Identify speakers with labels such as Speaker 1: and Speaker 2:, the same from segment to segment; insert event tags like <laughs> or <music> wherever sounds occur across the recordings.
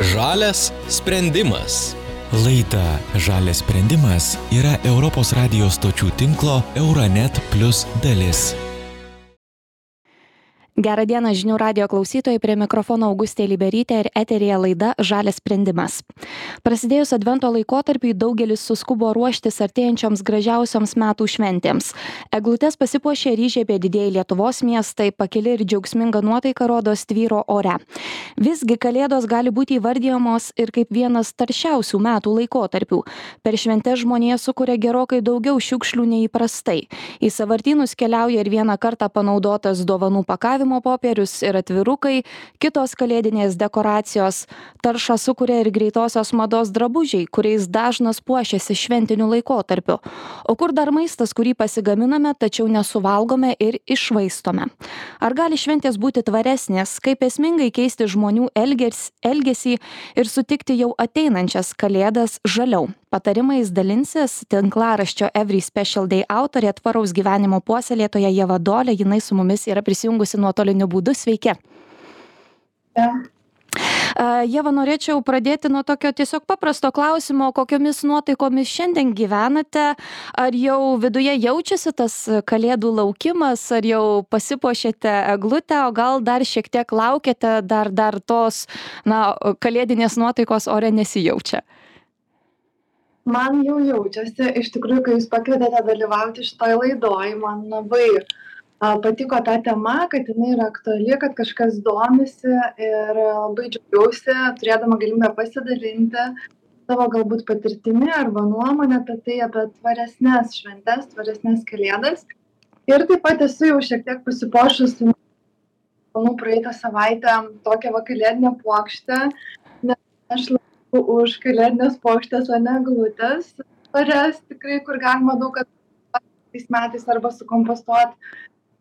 Speaker 1: Žalias sprendimas.
Speaker 2: Laida Žalias sprendimas yra Europos radijos stočių tinklo Euronet Plus dalis.
Speaker 3: Gerą dieną žinių radio klausytojai, prie mikrofono Augustė Liberytė ir eterija laida Žalės sprendimas. Prasidėjus advento laikotarpiui daugelis suskubo ruoštis artėjančioms gražiausioms metų šventėms. Eglutės pasipuošė ryžėpė didėjai Lietuvos miestai, pakili ir džiaugsminga nuotaika rodos tvyro ore. Visgi kalėdos gali būti įvardyjamos ir kaip vienas taršiausių metų laikotarpių. Per šventę žmonės sukuria gerokai daugiau šiukšlių nei įprastai. Į savartynus keliauja ir vieną kartą panaudotas dovanų pakavimas pardavimo popierius ir atvirukai, kitos kalėdinės dekoracijos. Taršą sukuria ir greitosios mados drabužiai, kuriais dažnas puošiasi šventiniu laikotarpiu. O kur dar maistas, kurį pasigaminame, tačiau nesuvalgome ir išvaistome? Ar gali šventės būti tvaresnės, kaip esmingai keisti žmonių elges, elgesį ir sutikti jau ateinančias kalėdas žaliau? Patarimais dalinsis tinklaraščio Every Special Day autorė tvaraus gyvenimo puoselėtoja Jeva Dolė, jinai su mumis yra prisijungusi nuotoliniu būdu. Sveiki.
Speaker 4: Ja.
Speaker 3: Jeva, norėčiau pradėti nuo tokio tiesiog paprasto klausimo, kokiomis nuotaikomis šiandien gyvenate, ar jau viduje jaučiasi tas kalėdų laukimas, ar jau pasipošėte eglutę, o gal dar šiek tiek laukiate, dar, dar tos, na, kalėdinės nuotaikos ore nesijaučia
Speaker 4: man jau jaučiasi iš tikrųjų kai jūs pakvietėte dalyvauti šitoj laidoj man labai a, patiko ta tema kad jinai yra aktuali kad kažkas domisi ir labai džiaugiausi turėdama galimybę pasidalinti savo galbūt patirtimi arba nuomonę apie tai apie tvaresnes šventes tvaresnes kalėdas. Ir taip pat esu jau šiek tiek pasipuošusi manau praeitą savaitę tokią va kalėdinę puokštę nes aš už kalėdines puokštes o ne eglutes tvarias tikrai kur galima daug ką tais metais arba sukompostuot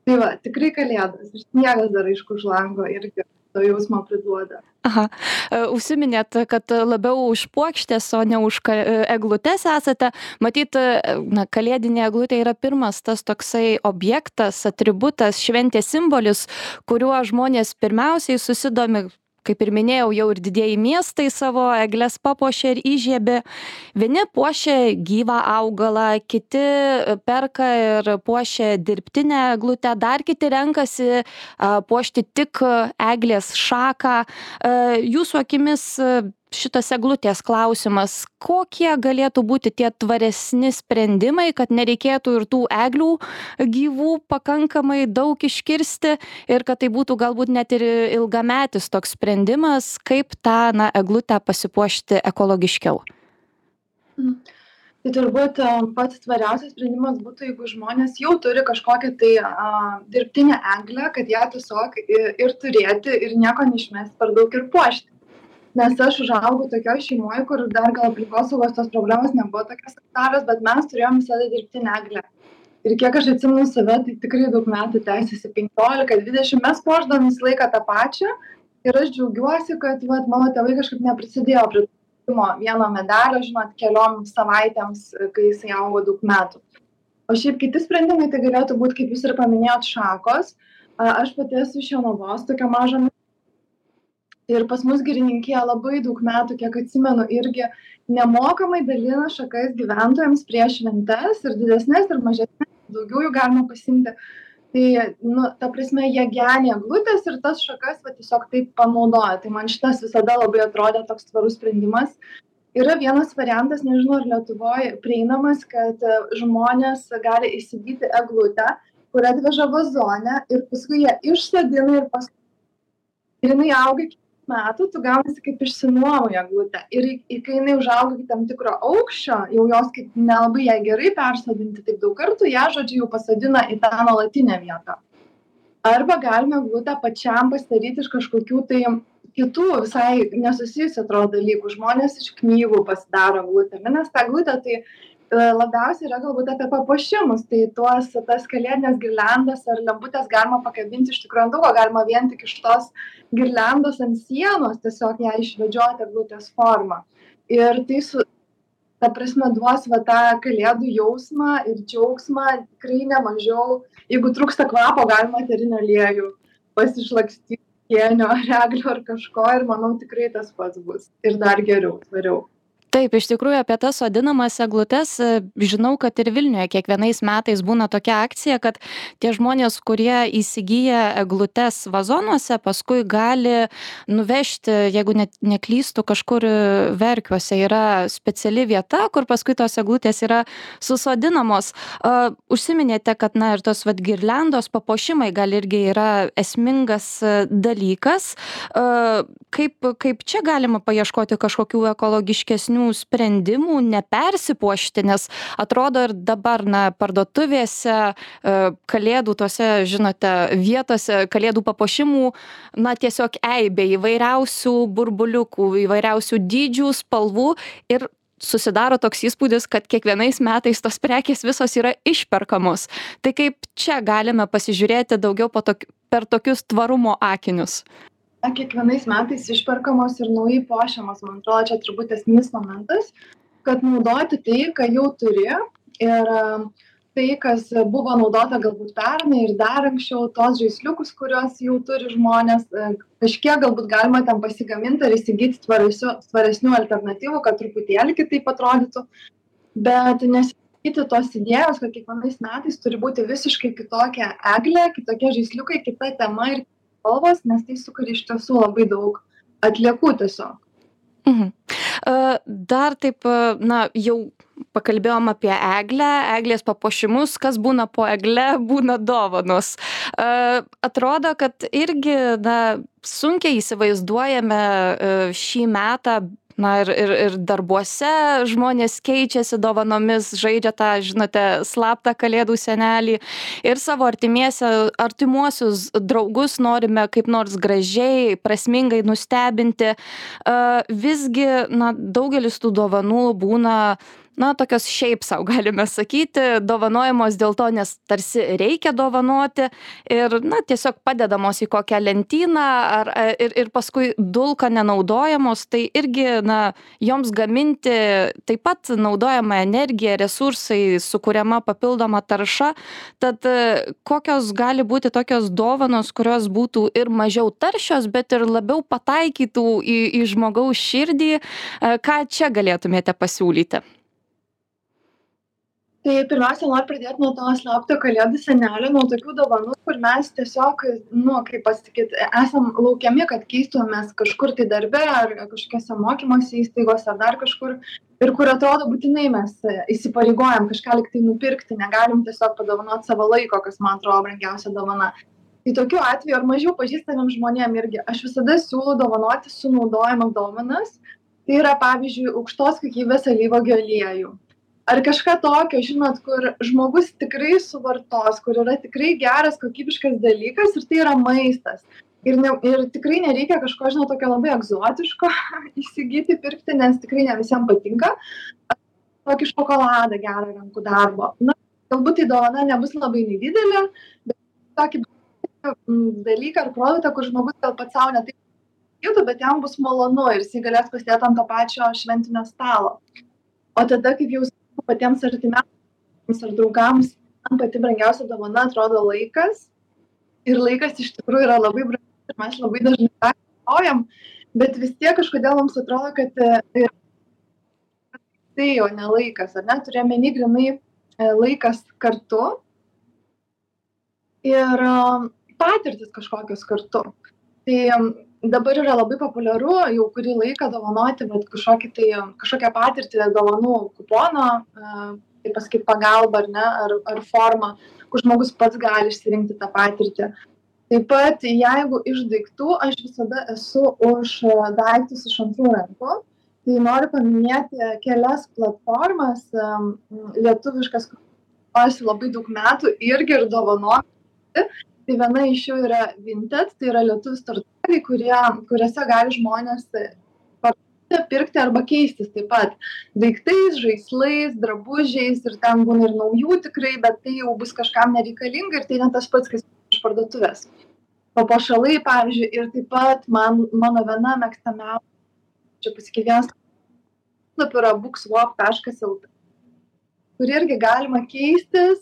Speaker 4: tai va tikrai kalėdos ir sniegas dar aišku už lango irgi to jausmo priduoda
Speaker 3: Aha, e, užsiminėt, kad labiau už puokštės, o ne už eglutes esate. Matyt, e, na, kalėdinė eglutė yra pirmas tas toksai objektas, atributas, šventės simbolis, kuriuo žmonės pirmiausiai susidomi kaip ir minėjau jau ir didieji miestai savo egles papuošia ir įžiebia vieni puošia gyvą augalą kiti perka ir puošia dirbtinę eglutę dar kiti renkasi a puošti tik eglės šaką. Jūsų akimis šitas eglutės klausimas kokie galėtų būti tie tvaresni sprendimai kad nereikėtų ir tų eglių gyvų pakankamai daug iškirsti ir kad tai būtų galbūt net ir ilgametis toks sprendimas kaip tą na eglutę pasipuošti ekologiškiau
Speaker 4: mhm. Tai turbūt pats tvariausias sprendimas būtų, jeigu žmonės jau turi kažkokią tai a, dirbtinę eglę, kad ją tiesiog ir, ir turėti ir nieko neišmesti per daug ir puošti nes aš užaugau tokioj šeimoj kur dar gal aplinkosaugos tos problemos nebuvo tokios aktualios bet mes turėjom visada dirbtinę eglę ir kiek aš atsimenu save tai tikrai daug metų tęsiasi penkiolika dvidešim mes puošdavom visą laiką tą pačią. Ir aš džiaugiuosi kad vat mano tėvai kažkaip neprisidėjo prie kūrimo vieno medalio žinot keliom savaitėms kai jisai augo daug metų. O šiaip kiti sprendimai tai galėtų būt kaip jūs ir paminėjot šakos. Aš pati esu iš jonavos tokio mažo ir pas mus girininkija labai daug metų kiek atsimenu irgi nemokamai dalina šakas gyventojams prieš šventes ir didesnes ir mažesnes daugiau jų galima pasiimti. Tai nu ta prasme jie geni eglutes ir tas šakas va tiesiog taip panaudoja tai man šitas visada labai atrodė toks tvarus sprendimas. Yra vienas variantas nežinau ar lietuvoj prieinamas kad žmonės gali įsigyti eglutę kurią atveža vazone ir paskui ją išsodina ir paskui ir jinai auga iki metų tu gaunasi kaip išsinuomoji eglutę ir i kai jinai užauga iki tam tikro aukščio jau jos kaip nelabai jai gerai persodinti taip daug kartų ją žodžiu jau pasodina į tą nuolatinę vietą. Arba galima eglutę pačiam pasidaryt iš kažkokių tai kitų visai nesusijusių atrodo dalykų. Žmonės iš knygų pasidaro eglutę nes ta eglutė tai labiausiai yra galbūt apie papuošimus. Tai tuos tas kalėdines girliandas ar lemputes galima pakabinti iš tikrųjų ant daug ko galima vien tik iš tos girliandos ant sienos tiesiog ją išvedžioti eglutės forma ir tai su ta prasme duos va tą kalėdų jausmą ir džiaugsmą tikrai ne mažiau jeigu trūksta kvapo galima eterinį aliejų pasišlakstyt kienio ar eglių ar kažko ir manau tikrai tas pats bus. Ir dar geriau tvariau
Speaker 3: taip iš tikrųjų apie tas sodinamas eglutes e, žinau kad ir vilniuje kiekvienais metais būna tokia akcija kad tie žmonės kurie įsigyja eglutes vazonuose paskui gali nuvežti jeigu net neklystu kažkur verkiuose. Yra speciali vieta kur paskui tos eglutės yra susodinamos. A užsiminėte kad na ir tos vat girliandos papuošimai gal irgi yra esmingas e, dalykas. A kaip kaip čia galima paieškoti kažkokių ekologiškesnių įmonių sprendimų nepersipuošti nes atrodo ir dabar na parduotuvėse e, kalėdų tose žinote vietose kalėdų papuošimų na tiesiog eibė įvairiausių burbuliukų įvairiausių dydžių spalvų ir susidaro toks įspūdis kad kiekvienais metais tos prekės visos yra išperkamos. Tai kaip čia galime pasižiūrėti daugiau tok per tokius tvarumo akinius
Speaker 4: na kiekvienais metais išperkamos ir naujai puošiamos man atrodo čia turbūt esminis momentas kad naudoti tai ką jau turi ir tai kas buvo naudota galbūt pernai ir dar anksčiau tuos žaisliukus kuriuos jau turi žmonės kažkiek galbūt galima ten pasigamint ar įsigyti tvaresių tvaresnių alternatyvų kad truputėlį kitaip atrodytų bet nesakyti tos idėjos kad kiekvienais metais turi būti visiškai kitokia eglė kitokie žaisliukai kita tema ir spalvos, nes tai sukuria iš tiesų labai daug atliekų tiesiog.
Speaker 3: Mhm. Dar taip, na, jau pakalbėjom apie eglę, eglės papuošimus, kas būna po egle, <laughs> būna dovanos. Atrodo, kad irgi, na, sunkiai įsivaizduojame šį metą na ir ir ir darbuose žmonės keičiasi dovanomis žaidžia tą žinote slaptą kalėdų senelį. Ir savo artimiese artimuosius draugus norime kaip nors gražiai prasmingai nustebinti. A visgi na daugelis tų dovanų būna na tokios šiaip sau <laughs> galime sakyti dovanojamos dėl to nes tarsi reikia dovanoti ir na tiesiog padedamos į kokią lentyną ar ir ir paskui dulka nenaudojamos tai irgi na joms gaminti taip pat naudojama energija resursai sukuriama papildoma tarša. Tad kokios gali būti tokios dovanos kurios būtų ir mažiau taršios bet ir labiau pataikytų į į žmogaus širdį ką čia galėtumėte pasiūlyti
Speaker 4: tai pirmiausia noriu pradėt nuo to slapto kalėdų senelio nuo tokių dovanų kur mes tiesiog nu kaip pasakyt esam laukiami kad keistumėmės kažkur tai darbe ar kažkokiose mokymosi įstaigose ar dar kažkur. Ir kur atrodo būtinai mes įsipareigojam kažką lyg tai nupirkti negalim tiesiog padovanot savo laiko kas man atrodo brangiausia dovana. Tai tokiu atveju ar mažiau pažįstamiem žmonėm irgi aš visada siūlau dovanoti sunaudojamas dovanas. Tai yra pavyzdžiui aukštos kokybės alyvuogių aliejų ar kažką tokio žinot kur žmogus tikrai suvartos kur yra tikrai geras kokybiškas dalykas ir tai yra maistas. Ir ne ir tikrai nereikia kažko žinot tokio labai egzotiško <laughs> įsigyti pirkti nes tikrai ne visiem patinka. Tokį šokoladą gerą rankų darbo. Na galbūt tai dovana nebus labai nedidelė bet tokį dalyką ar produktą kur žmogus gal pats sau ne taip įsigytų bet jam bus malonu ir jisai galės pasidėt ant to pačio šventinio stalo. O tada kaip jau patiems artimiausiems ar draugams man pati brangiausia dovana atrodo laikas. Ir laikas iš tikrųjų yra labai brangus ir mes labai dažnai naudojam, bet vis tiek kažkodėl mums atrodo, kad e, tai jau ne laikas, ar ne, turėjome negrinai e, laikas kartu ir e, patirtis kažkokios kartu. Tai dabar yra labai populiaru jau kurį laiką dovanoti vat kažkokį tai kažkokią patirtį dovanų kupono kaip pasakyt pagalba ar ne ar ar forma kur žmogus pats gali išsirinkti tą patirtį. Taip pat jeigu iš daiktų aš visada esu už daiktus iš antrų rankų. Tai noriu paminėti kelias platformas lietuviškas naudojasi labai daug metų irgi ir dovanoti tai viena iš jų yra vinted tai yra lietuvių startuolis dalykai kurie kuriuose gali žmonės parduoti pirkti arba keistis taip pat. Daiktais žaislais drabužiais ir ten būna ir naujų tikrai bet tai jau bus kažkam nereikalinga ir tai ne tas pats kas iš parduotuvės. Papuošalai pavyzdžiui ir taip pat man mano viena mėgstamiausių čia pasakyt vienas puslapį yra bookswap taškas lt kur irgi galima keistis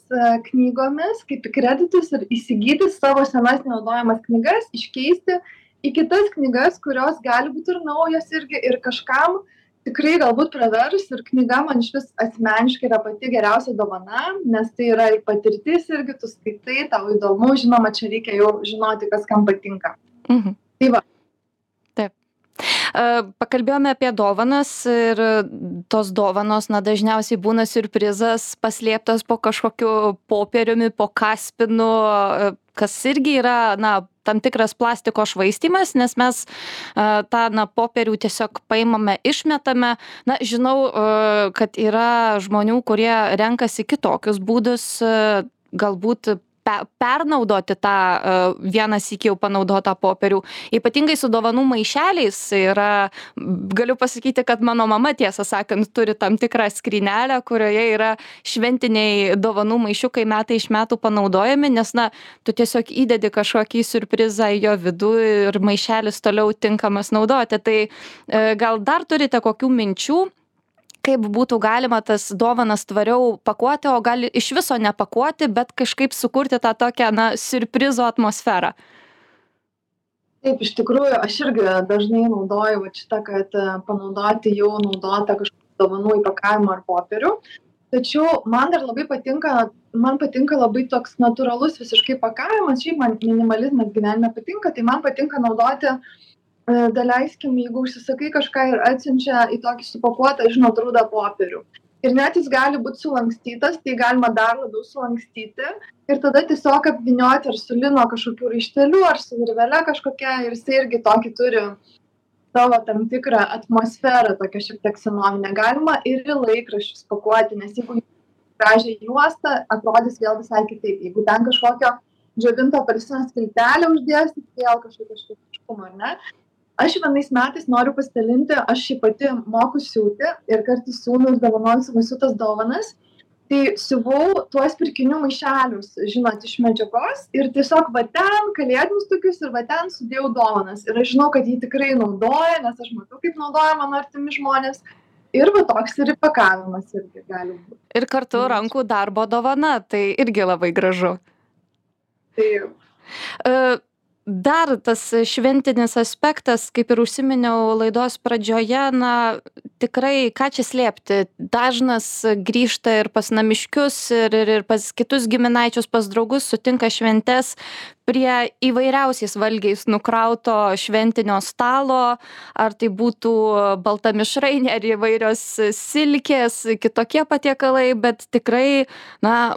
Speaker 4: knygomis kaip į kreditus ir įsigyti savo senas nenaudojamas knygas iškeisti į kitas knygas, kurios gali būti ir naujos irgi ir kažkam tikrai galbūt pravers ir knyga man iš vis asmeniškai yra pati geriausia dovana, nes tai yra ir patirtis irgi, tu skaitai, tau įdomu, žinoma, čia reikia jau žinoti, kas kam patinka. Mhm. Tai va,
Speaker 3: Pakalbėjome apie dovanas ir tos dovanos, na, dažniausiai būna surprizas paslėptas po kažkokiu popieriumi, po kaspinu, kas irgi yra, na, tam tikras plastiko švaistimas, nes mes tą, na, popierių tiesiog paimame, išmetame. Na, žinau, kad yra žmonių, kurie renkasi kitokius būdus, galbūt pe pernaudoti tą e, vieną sykį jau panaudotą popierių. Ypatingai su dovanų maišeliais yra, galiu pasakyti, kad mano mama, tiesą sakant, turi tam tikrą skrynelę, kurioje yra šventiniai dovanų maišiukai metai iš metų panaudojami, nes, na, tu tiesiog įdedi kažkokį surprizą į jo vidų ir maišelis toliau tinkamas naudoti. Tai e, gal dar turite kokių minčių? Kaip būtų galima tas dovanas tvariau pakuoti, o gal iš viso nepakuoti, bet kažkaip sukurti tą tokią, na, surprizo atmosferą.
Speaker 4: Taip, iš tikrųjų, aš irgi dažnai naudoju šitą, kad e, panaudoti jau naudotą kažkokį dovanų įpakavimą ar popierių. Tačiau man dar labai patinka, man patinka labai toks natūralus visiškai pakavimas, šiaip man minimalizmas gyvenime patinka, tai man patinka naudoti uh, daleiskim jeigu užsisakai kažką ir atsiunčia į tokį supakuotą žinot rudą popierių. Ir net jis gali būt sulankstytas tai galima dar labiau sulankstyti. Ir tada tiesiog apvynioti ar su lino kažkokiu raišteliu ar su virvele kažkokia. Ir jisai irgi tokį turi savo tam tikrą atmosferą tokią šiek tiek senovinę. Galima ir į laikraščius pakuoti nes jeigu gražią juostą atrodys vėl visai kitaip. Jeigu ten kažkokio džiovinto apelsino skiltelę uždėsit vėl kažkokio šventiškumo ar ne aš vienais metais noriu pasidalinti aš šiaip pati moku siūti ir kartais siūnu ir dovanoju savo siūtas dovanas. Tai siuvau tuos pirkinių maišelius žinot iš medžiagos ir tiesiog va ten kalėdinius tokius ir va ten sudėjau dovanas. Ir aš žinau kad jį tikrai naudoja nes aš matau kaip naudoja mano artimi žmonės. Ir va toks ir įpakavimas irgi gali būt.
Speaker 3: Ir kartu rankų darbo dovana tai irgi labai gražu.
Speaker 4: Taip
Speaker 3: e, dar tas šventinis aspektas kaip ir užsiminiau laidos pradžioje na tikrai ką čia slėpti. Dažnas grįžta ir pas namiškius ir ir ir pas kitus giminaičius pas draugus sutinka šventes prie įvairiausiais valgiais nukrauto šventinio stalo. Ar tai būtų balta mišrainė ar įvairios silkės kitokie patiekalai bet tikrai na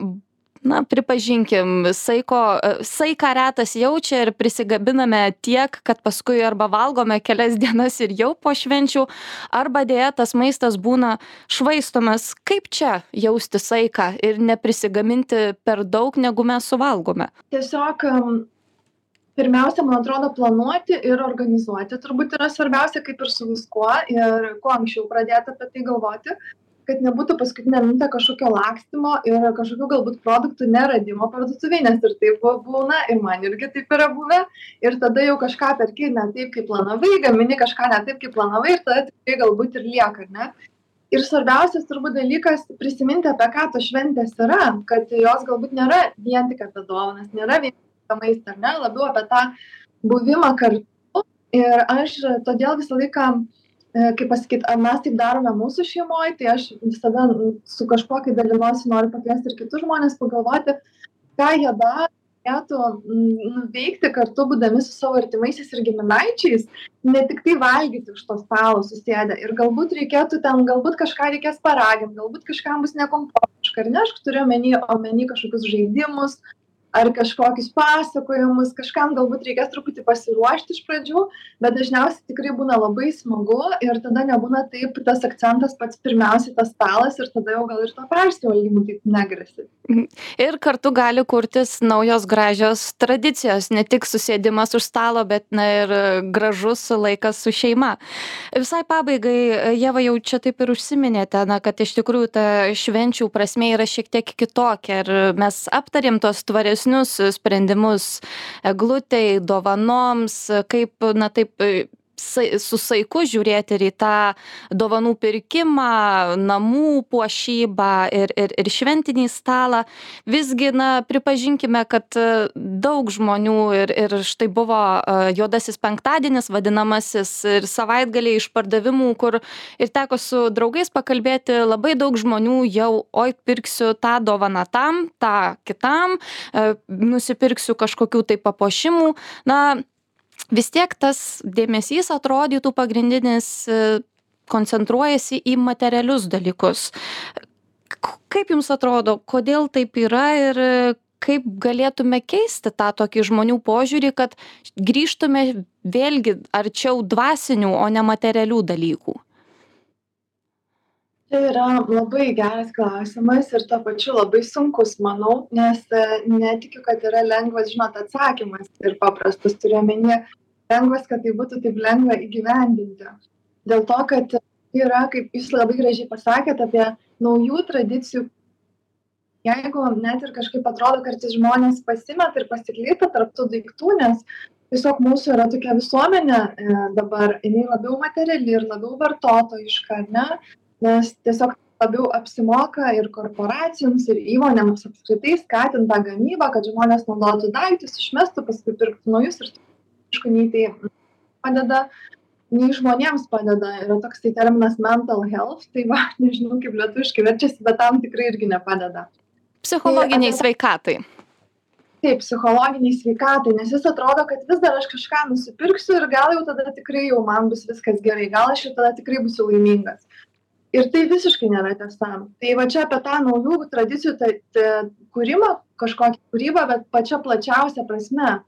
Speaker 3: na pripažinkim saiko saiką retas jaučia ir prisigabiname tiek kad paskui arba valgome kelias <laughs> dienas ir jau po švenčių arba deja tas maistas būna švaistomas. Kaip čia jausti saiką ir neprisigaminti per daug negu mes suvalgome?
Speaker 4: Tiesiog pirmiausia man atrodo planuoti ir organizuoti turbūt yra svarbiausia kaip ir su viskuo ir kuo anksčiau pradėt apie tai galvoti kad nebūtų paskutinę minutę kažkokio lakstymo ir kažkokių galbūt produktų neradimo parduotuvėj nes ir taip būna ir man irgi taip yra buvę. Ir tada jau kažką perki ne taip kaip planavai gamini kažką ne taip kaip planavai ir tada tikrai galbūt ir lieka ar ne? Ir svarbiausias turbūt dalykas prisiminti apie ką tos šventės yra kad jos galbūt nėra vien tik apie dovanas nėra vien tik apie maistą ar ne? Labiau apie tą buvimą kartu. Ir aš todėl visą laiką kaip pasakyt ar mes taip darome mūsų šeimoj tai aš visada su kažkuo kai dalinuosi noriu pakviesti ir kitus žmones pagalvoti ką jie daro galėtų nuveikti kartu būdami su savo artimaisiais ir giminaičiais ne tiktai valgyti už to stalo susėdę. Ir galbūt reikėtų ten galbūt kažką reikės paragint galbūt kažkam bus nekomfortiška ar ne? Aš turiu omeny omeny kažkokius žaidimus ar kažkokius pasakojimus kažkam galbūt reikės truputį pasiruošti iš pradžių bet dažniausiai tikrai būna labai smagu ir tada nebūna taip tas akcentas pats pirmiausiai tas stalas ir tada jau gal ir to persivalgymu taip negresia
Speaker 3: mhm. ir kartu gali kurtis naujos gražios tradicijos ne tik susėdimas už stalo bet na ir gražus laikas su šeima visai pabaigai ieva jau čia taip ir užsiminėte na kad iš tikrųjų ta švenčių prasmė yra šiek tiek kitokia ir mes aptarėm tuos tvarius geresnius sprendimus eglutei dovanoms kaip na taip su saiku žiūrėti ir į tą dovanų pirkimą, namų puošybą ir, ir, ir šventinį stalą. Visgi, na, pripažinkime, kad e, daug žmonių ir, ir štai buvo e, juodasis penktadienis vadinamasis ir savaitgaliai išpardavimų, kur ir teko su draugais pakalbėti, labai daug žmonių jau, oi, pirksiu tą dovaną tam, tą kitam, e, nusipirksiu kažkokių tai papuošimų. Na, vis tiek tas dėmesys atrodytų pagrindinis e, koncentruojasi į materialius dalykus. Kaip Jums atrodo, kodėl taip yra ir kaip galėtume keisti tą tokį žmonių požiūrį, kad grįžtume vėlgi arčiau dvasinių, o ne materialių dalykų?
Speaker 4: Tai yra labai geras klausimas ir tuo pačiu labai sunkus, manau, nes e, netikiu, kad yra lengvas, žinot, atsakymas ir paprastas turiuomenė, lengvas, kad tai būtų taip lengva įgyvendinti. Dėl to, kad yra, kaip jūs labai gražiai pasakėte, apie naujų tradicijų. Jeigu net ir kažkaip atrodo, kad žmonės pasimet ir pasiklysta tarptų daiktų, nes tiesiog mūsų yra tokia visuomenė e, dabar, jinai labiau materiali ir labiau vartotojiška, ne? Nes tiesiog labiau apsimoka ir korporacijoms, ir įmonėms apskritai skatinti tą gamybą, kad žmonės naudotų daiktus, išmestų, paskui pirktų naujus ir aišku, nei tai padeda, nei žmonėms padeda. Yra toks tai terminas mental health, tai va, <laughs> nežinau kaip lietuviškai verčiasi, bet tam tikrai irgi nepadeda.
Speaker 3: Psichologiniai tai, sveikatai.
Speaker 4: Taip, psichologiniai sveikatai, nes jis atrodo, kad vis dar aš kažką nusipirksiu ir gal jau tada tikrai jau man bus viskas gerai, gal aš jau tada tikrai būsiu laimingas ir tai visiškai nėra tiesa. Tai va čia apie tą naujų tradicijų ta ta kūrimą kažkokią kūrybą bet pačia plačiausia prasme.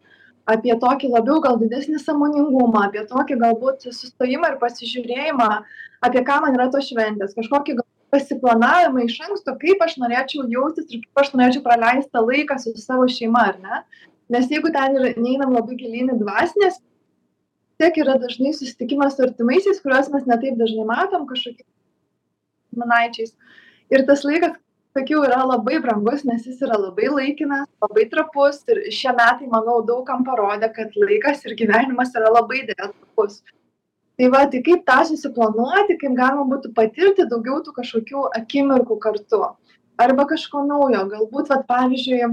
Speaker 4: Apie tokį labiau gal didesnį sąmoningumą apie tokį galbūt sustojimą ir pasižiūrėjimą apie ką man yra tos šventės. Kažkokį pasiplanavimą iš anksto kaip aš norėčiau jaustis ir kaip aš norėčiau praleist tą laiką su savo šeima ar ne? Nes jeigu ten ir neinam labai gilyn į dvasines tiek yra dažnai susitikimas su artimaisiais kuriuos mes ne taip dažnai matom kažkokie giminaičiais. Ir tas laikas, sakiau, yra labai brangus, nes jis yra labai laikinas, labai trapus ir šie metai, manau, daugam parodė, kad laikas ir gyvenimas yra labai dėjas trapus. Tai va, tai kaip tą susiplanuoti, kaip galima būtų patirti daugiau tų kažkokių akimirkų kartu. Arba kažko naujo, galbūt, va, pavyzdžiui,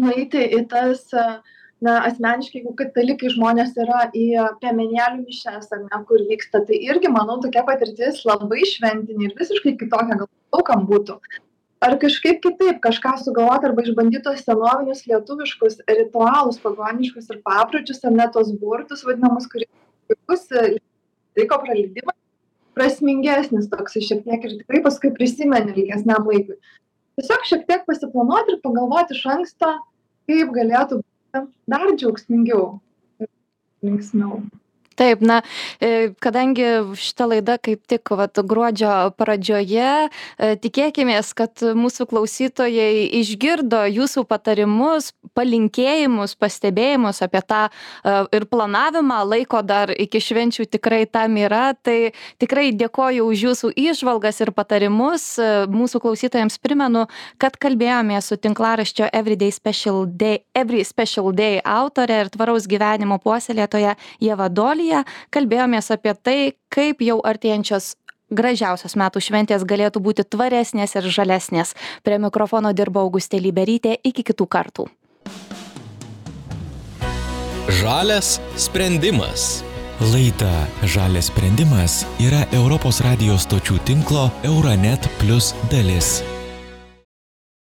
Speaker 4: nueiti į tas uh, na asmeniškai jeigu katalikai žmonės yra į piemenėlių mišias ar ne kur vyksta tai irgi manau tokia patirtis labai šventinė ir visiškai kitokia gal daug kam būtų. Ar kažkaip kitaip kažką sugalvot arba išbandyt tuos senovinius lietuviškus ritualus pagoniškus ir papročius ar net tuos burtus vadinamus kurie puikus laiko praleidimas prasmingesnis toksai šiek tiek ir tikrai paskui prisimeni ilgesniam laikui. Tiesiog šiek tiek pasiplanuot ir pagalvot iš anksto kaip galėtų dar džiaugsmingiau ir linksmiau
Speaker 3: taip na e, kadangi šita laida kaip tik vat gruodžio pradžioje e, tikėkimės kad mūsų klausytojai išgirdo jūsų patarimus palinkėjimus pastebėjimus apie tą e, ir planavimą. Laiko dar iki švenčių tikrai tam yra. Tai tikrai dėkoju už jūsų įžvalgas ir patarimus. Mūsų klausytojams primenu kad kalbėjomės su tinklaraščio everyday special day every special day autore ir tvaraus gyvenimo puoselėtoja ieva studiją kalbėjomės apie tai kaip jau artėjančios gražiausios metų šventės galėtų būti tvaresnės ir žalesnės. Prie mikrofono dirbo Augustė Liberytė. Iki kitų kartų.
Speaker 1: Žalias sprendimas.
Speaker 2: Laida Žalias sprendimas yra Europos radijos stočių tinklo Euronet Plus dalis.